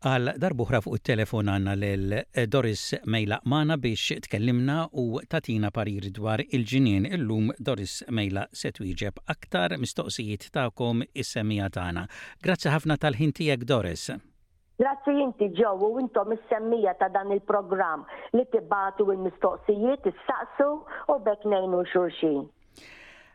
Għal darb'oħra fuq it-telefon għandna lil Doris Mejlaq magħna biex tkellimna u tagħtina parir dwar il-ġinien. Illum Doris Mejlaq se twieġeb aktar mistoqsijiet tagħkom is-semmiegħa tagħna. Grazzi ħafna tal-ħin tiegħek Doris. Grazzi inti Joe u intom is-semmiegħa ta' dan il-programm li tibgħatu l-mistoqsijiet, issaqsu u b'hekk ngħinu 'l xulxin.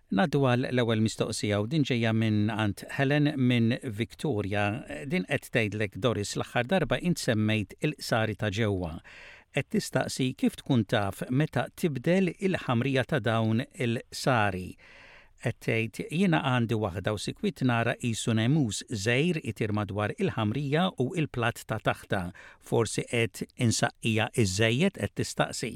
Ngħaddu għal l-ewwel mistoqsija u din ġejja minn għand Helen minn Victoria. Din qed tgħidlek Doris l-aħħar darba int semmejt il-qsari ta' ġewwa. Qed tistaqsi kif tkun taf meta tibdel il-ħamrija ta' dawn il-qsari. Qed tgħid jiena għandi waħda u sikwit nara qisu nemus żgħir itir madwar il-ħamrija u il-platt ta' taħtha. Forsi qed insaqqija iżżejjed? qed tistaqsi.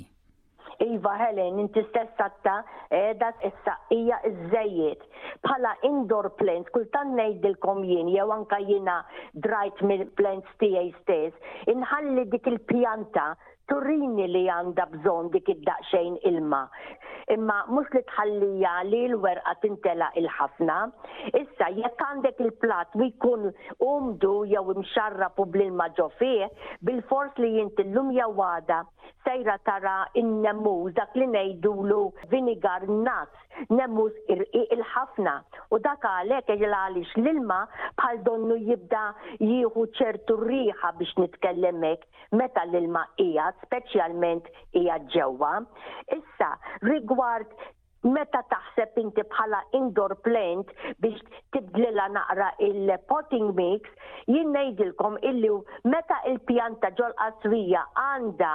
Iva Helen, inti stess għatta edha issa hija iżżejjed. Bħala indoor plants kultant ngħidilkom jien jew anka jiena drajt mill-plants tiegħi stess, inħalli dik il-pjanta turini li għandha bżonn dik id-daqsxejn ilma. Imma mhux li tħallija li l-werqa tintela il-ħafna. Issa jekk għandek il-platt u jkun umdu jew imxarrab u bl-ilma ġo fih, bil-fors li inti llum jew għada sejra tara n-nemmuż dak li ngħidulu vinegar nuts, nemmuż irqiq il-ħafna u dak għalhekk għaliex l-ilma bħal donnu jibda jieħu ċertu riħa biex nitkellem hekk meta l-ilma qiegħed speċjalment qiegħed ġewwa. Issa rigward Meta taħseb inti bħala indoor plant biex tibdlilha naqra il-potting mix, jien ngħidilkom illi meta l-pjanta ġol-qasrija għandha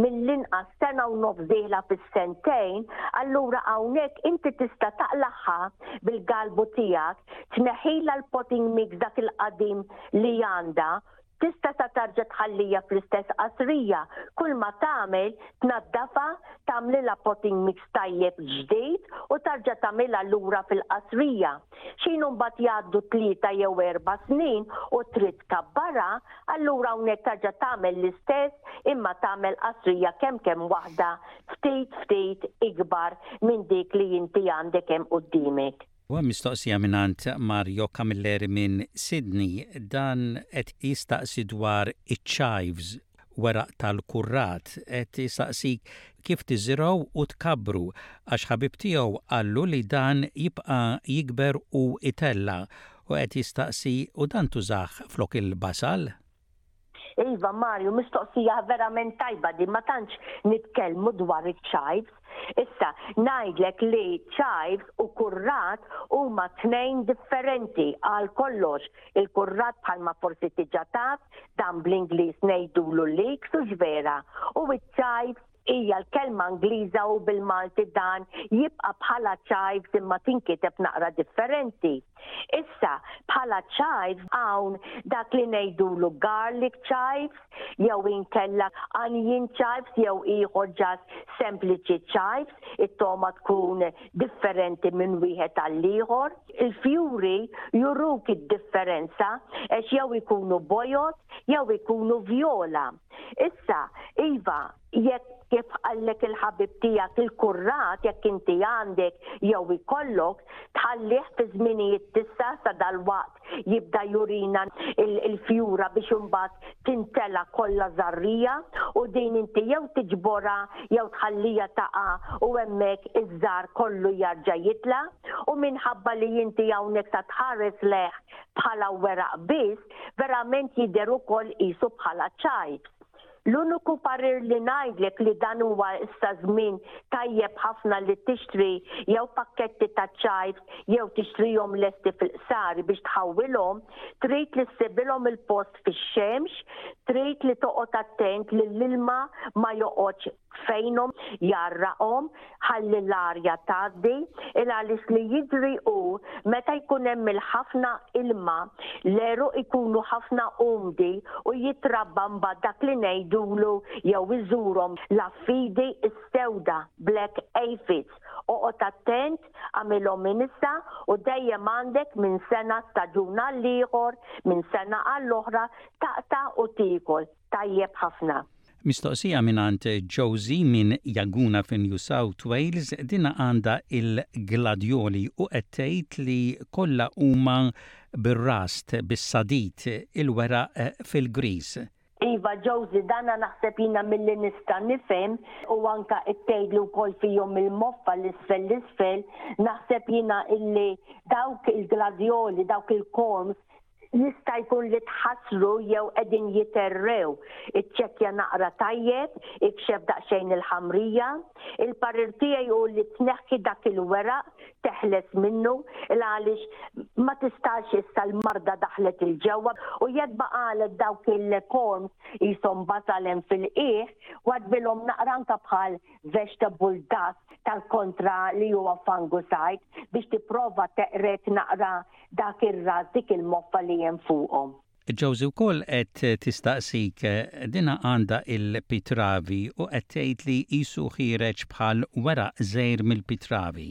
mill-inqas sena u nofs dieħla fis-sentejn, allura hawnhekk inti tista' taqlagħha bil-galbu tiegħek, tneħħilha l-potting mix dak il-qadim li għandha, Tista' tatarġa tħallija fl-istess qasrija, kulma tagħmel tnaddafha tagħmlilha potting mix tajjeb ġdid u tarġa' tagħmilha lura fil-qasrija. X'inhu mbagħad jgħaddu tlieta jew erba' snin u trid tkabbarha, allura hawnhekk tarġa' tagħmel l-istess imma tagħmel qasrija kemm kemm waħda ftit ftit ikbar minn dik li inti għandek hemm qudiemek. U hemm mistoqsija mingħand Mario Camilleri minn Sydney. Dan qed jistaqsi dwar iċ-chives, weraq tal-kurrat. Qed jistaqsik kif tiżirgħu u tkabbru għax ħabib tiegħu qallu li dan jibqa' jikber u jtella'. U qed jistaqsi u dan tużah flok il-basal? Iva Mario, mistoqsija verament tajba din ma tantx nitkellmu dwar iċ-chives. Issa, ngħidlek li chives u kurrat huma tnejn differenti għal kollox. Il-kurrat bħalma forsi tiġa taf, dan bl-Ingliż ngħidulu leeks u x'vera, u ċ-chives hija l-kelma Ingliża u bil-Malti dan jibqa' bħala chives imma tinkiteb naqra differenti. Issa, bħala chives hawn dak li ngħidulu garlic chives jew inkella onion chives jew ieħor ġast sempliċi chives, it-togħma tkun differenti minn wieħed għall-ieħor. Il-fjuri juruk id-differenza għax jew ikunu bojod jew ikunu vjola. Issa, iva, jekk kif qallek il-ħabib tiegħek il-kurrat jekk inti għandek jew ikollok tħallih fi żminijiet tissa sa dalwaqt jibda jurina il-fjura biex imbagħad tintela kollha żarrija u din inti jew tiġborha jew tħallija taqa' u hemmhekk iż-żar kollu jarġa' jitla' u minħabba li inti hawnhekk sa tħares lejh bħala weraq biss Verament jidher ukoll qisu bħala ċajt. L-uniku parir li ngħidlek li dan huwa issa żmien tajjeb ħafna li tixtri jew pakketti ta' ċajps jew tixtrihom lesti fil-qsari biex tħawwilhom, trid li ssibilhom il-post fix-xemx, trid li toqgħod attent li l-ilma ma joqgħodx. fejnhom jgħarraqhom ħalli l-arja tgħaddi il għaliex li jiġri hu meta jkun hemm il-ħafna ilma l-għeruq ikunu ħafna umdi u jitrabba mbagħad dak li ngħidulu jew iżurhom l-aphidi s-sewda black aphids oqgħod attent għamilhom minn issa u dejjem għandek minn sena staġun għall-ieħor minn sena għall-oħra taqta' u tiekol Tajjeb ħafna. Mistoqsija mingħand Josie minn Jaguna fi New South Wales, dinha għandha il-gladjoli u qed tgħid li kollha huma bir-rast, bis-sadid, il-weraq fil-griż. Iva Josie, danha naħseb jiena milli nista' nifhem u anke qed tgħidli wkoll fihom il-moffa 'l isfel 'l isfel, naħseb jiena illi dawk il-gladjoli, dawk il-corms, jista' jkun li tħassru jew qegħdin jiterrew. Iċċekkja naqra tajjeb, ikxef daqsxejn il-ħamrija. Il-parir tiegħi hu li tneħħi dak il-weraq, teħles minnu, il għaliex ma tistax issa l-marda daħlet 'il ġewwa u jekk baqgħalek dawk il-corms qishom basal hemm fil-qiegħ, waddbilhom naqra anke bħal vegetable dust tal-kontra li huwa fungicide biex tipprova teqred naqra Dak ir-ras, dik il-moffa li hemm fuqhom. Josie wkoll qed tistaqsik, dinha għandha il-pitravi u qed tgħid li qisu ħiereġ bħal weraq żgħir mill-pitravi.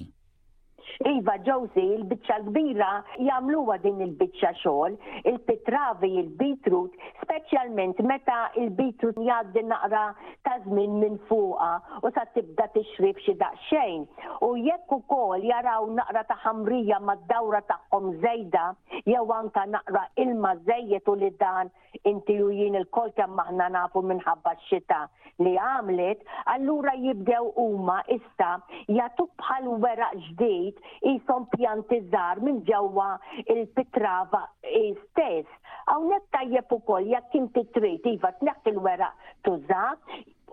Iva Josie, il-biċċa l-kbira jagħmluha din il-biċċa xogħol, il-pitravi, il-beetroot, speċjalment meta l-beetroot jgħaddi naqra ta' żmien minn fuqha u sa tibda tixrib xi daqsxejn u jekk ukoll jaraw naqra ta' ħamrija mad-dawra tagħhom żejda jew anke naqra ilma żejjed u li dan inti u jien ilkoll kemm aħna nafu minħabba x-xita li għamlet, allura jibdew huma issa jagħtuk bħal weraq ġdid qishom pjanti żgħar minn ġewwa l-pitrava hi stess. Hawnhekk tajjeb ukoll jekk inti trid iva tneħħi l-weraq tuża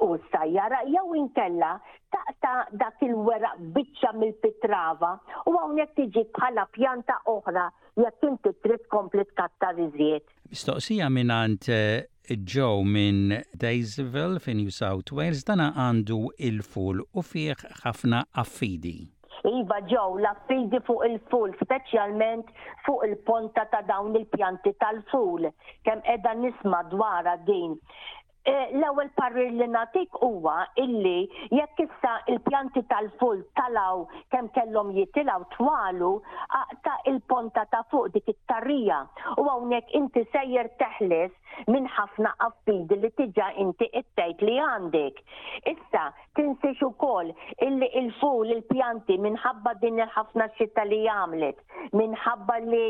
u s-sajjara jew inkella taqta' dak il-weraq biċċa mill-pitrava u hawnhekk tiġi bħala pjanta oħra jekk inti trid tkompli tkattar iżjed. Mistoqsija mingħand ġew minn Dazeville fi New South Wales, dan għandu il-full u fih ħafna affidi. Iva ġew l-affidi fuq il-full speċjalment fuq il-ponta ta' dawn il-pjanti tal-full. Kemm qiegħda nisma' dwarha din. L-ewwel parir li nagħtik huwa illi jekk issa l-pjanti tal-full talgħu kemm kellhom jitilgħu twalu, aqta' il-ponta ta' fuq dik it-tarrija u hawnhekk inti sejjer teħles minn ħafna affidi li diġà inti qed tgħid li għandek. Issa, tinsiex ukoll illi il-ful, il-pjanti minħabba din il-ħafna xita li għamlet, minħabba li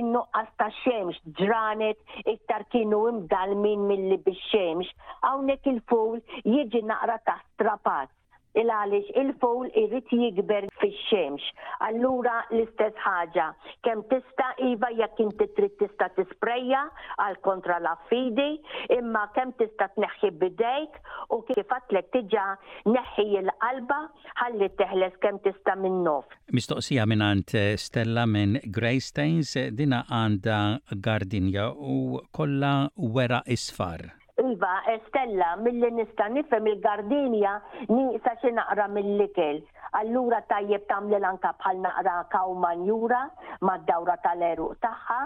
n-nuqqas ta' xemx ġranet iktar kienu imdallmin milli bix-xemx, hawnhekk il-ful jiġi naqra taħt trapass. il għaliex il-fowl irid jikber fix-xemx. Allura l-istess ħaġa, kemm tista' iva jekk inti trid tista' tisprejja għal kontra l-Aphidi, imma kemm tista' tneħħi b'idejk u kif għadtlek diġà neħħi l-qalba ħalli teħles kemm tista' min-nofs. Mistoqsija mingħand Stella minn Greystanes, dinha għandha gardinja u kollha weraq isfar. Iva, Estella, milli nista' nifhem il-gardenia nieqsa xi naqra mill-ikel. Allura tajjeb tagħmlilha anke bħal naqra cow manjura mad-dawra tal-għeruq tagħha.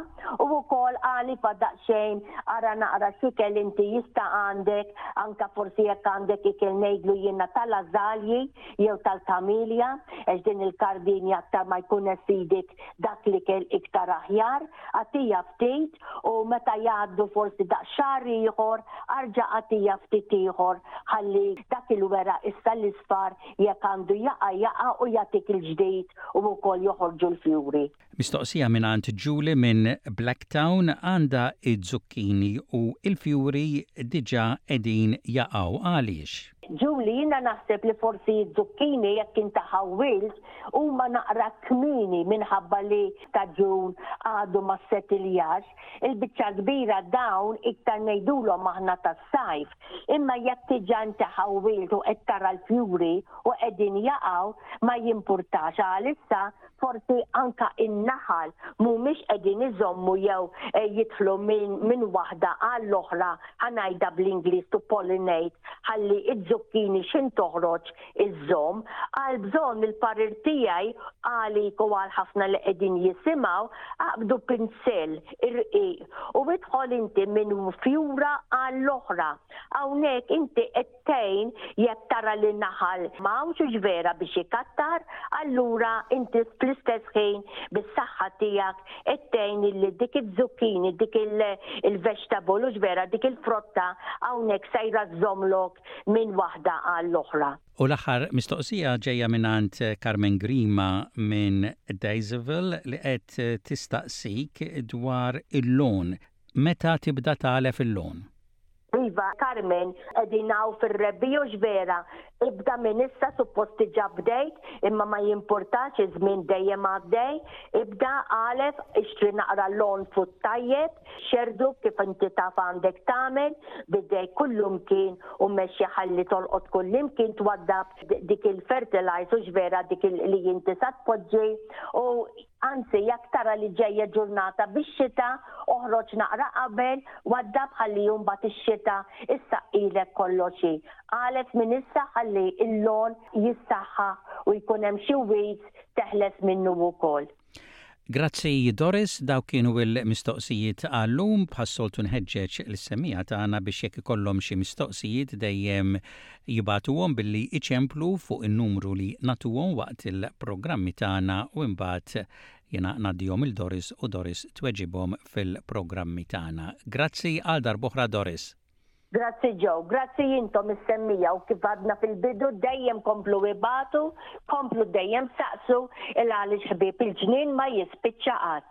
U wkoll qal iva daqsxejn ara naqra x'ikel inti jista' għandek, anke forsi jekk għandek ikel ngħidlu jiena tal-ażalji jew tal-kamilja għax din il-gardenia aktar ma jkun acidic ftit dak l-ikel iktar aħjar, agħtija ftit u meta jgħaddu forsi daqs xahar ieħor arġa' agħtija ftit ieħor ħalli dak il-weraq issa l-isfar jekk għandu jaqa' jaqa' u jagħtik il-ġdid u wkoll joħorġu l-fjuri. Mistoqsija mingħand Julie minn Blacktown, għandha z-zucchini u l-fjuri diġa' qegħdin jaqgħu għaliex? Julie, jiena naħseb li forsi z-zucchini jekk int ħawwilt huma naqra kmieni minħabba li staġun għadu ma settiljax. Il-biċċa l-kbira dawn iktar ngħidulhom aħna tas-sajf. Imma jekk diġà inti ħawwilt u qed tara l-fjuri u qegħdin jaqgħu ma jimpurtax għalissa forsi anka in-naħal mhumiex qegħdin iżommu jew eh, jidħlu minn waħda għall oħra ħanajda bl-Ingliż to pollinate ħalli iż-żukkini x'in toħroġ iżżomm għal bżonn il-parir tiegħi għalik u għal ħafna li qegħdin jisimgħu aqbdu pinsel irqiq u idħol inti minn fjura għall oħra hawnhekk inti qed tgħin jekk tara li n-naħal m'hawnx hux vera biex ikattar, allura inti fl-istess ħin bis-saħħa tiegħek qed tgħin illi dik iz-zucchini, dik il-vegetable hux vera dik il-frotta hawnhekk sejra żżommlok minn waħda għall-oħra. U l-aħħar mistoqsija ġejja mingħand Carmen Grima minn Dazeville li qed tistaqsik dwar il-logħon. Meta tibda tagħlef il-logħon? Iva, Carmen, qegħdin hawn fir-rebbiegħa u x'vera, ibda minn issa suppost diġà bdejt, imma ma jimpurtax iż-żmien dejjem għaddej, ibda, għalef, ixtri naqra lawn food tajjeb, xerrdu kif inti taf għandek tagħmel, b'idejk kullimkien u mexxi ħalli tolqot kullimkien twaddab dik il-fertilize u x'vera dik li inti sa tpoġġi u Anzi, jekk tara li ġejja ġurnata bix-xita, oħroġ naqra qabel, waddab ħalli hu mbagħad ix-xita issaqqilek kolloxi. Għalef minn issa ħalli l-lawn jissaħħaħ u jkun hemm xi weeds teħles minnu wkoll. Grazzi Doris, dawk kienu l-mistoqsijiet għal-lum. Bħas-soltu nħeġġeġ lis-semmiegħa tagħna biex jekk ikollhom xi mistoqsijiet dejjem jibagħtuhom billi jċemplu fuq in-numru li nagħtuhom waqt il-programmi tagħna u imbagħad jiena ngħaddihom 'il Doris u Doris tweġibhom fil-programmi tagħna. Grazzi għal darb'oħra Doris. Grazzi Joe, grazzi intom is-semmija u kif għadna fil-bidu dejjem komplu ibagħtu, komplu dejjem saqsu il-għaliex ħbieb il-ġnien ma jispiċċa qatt.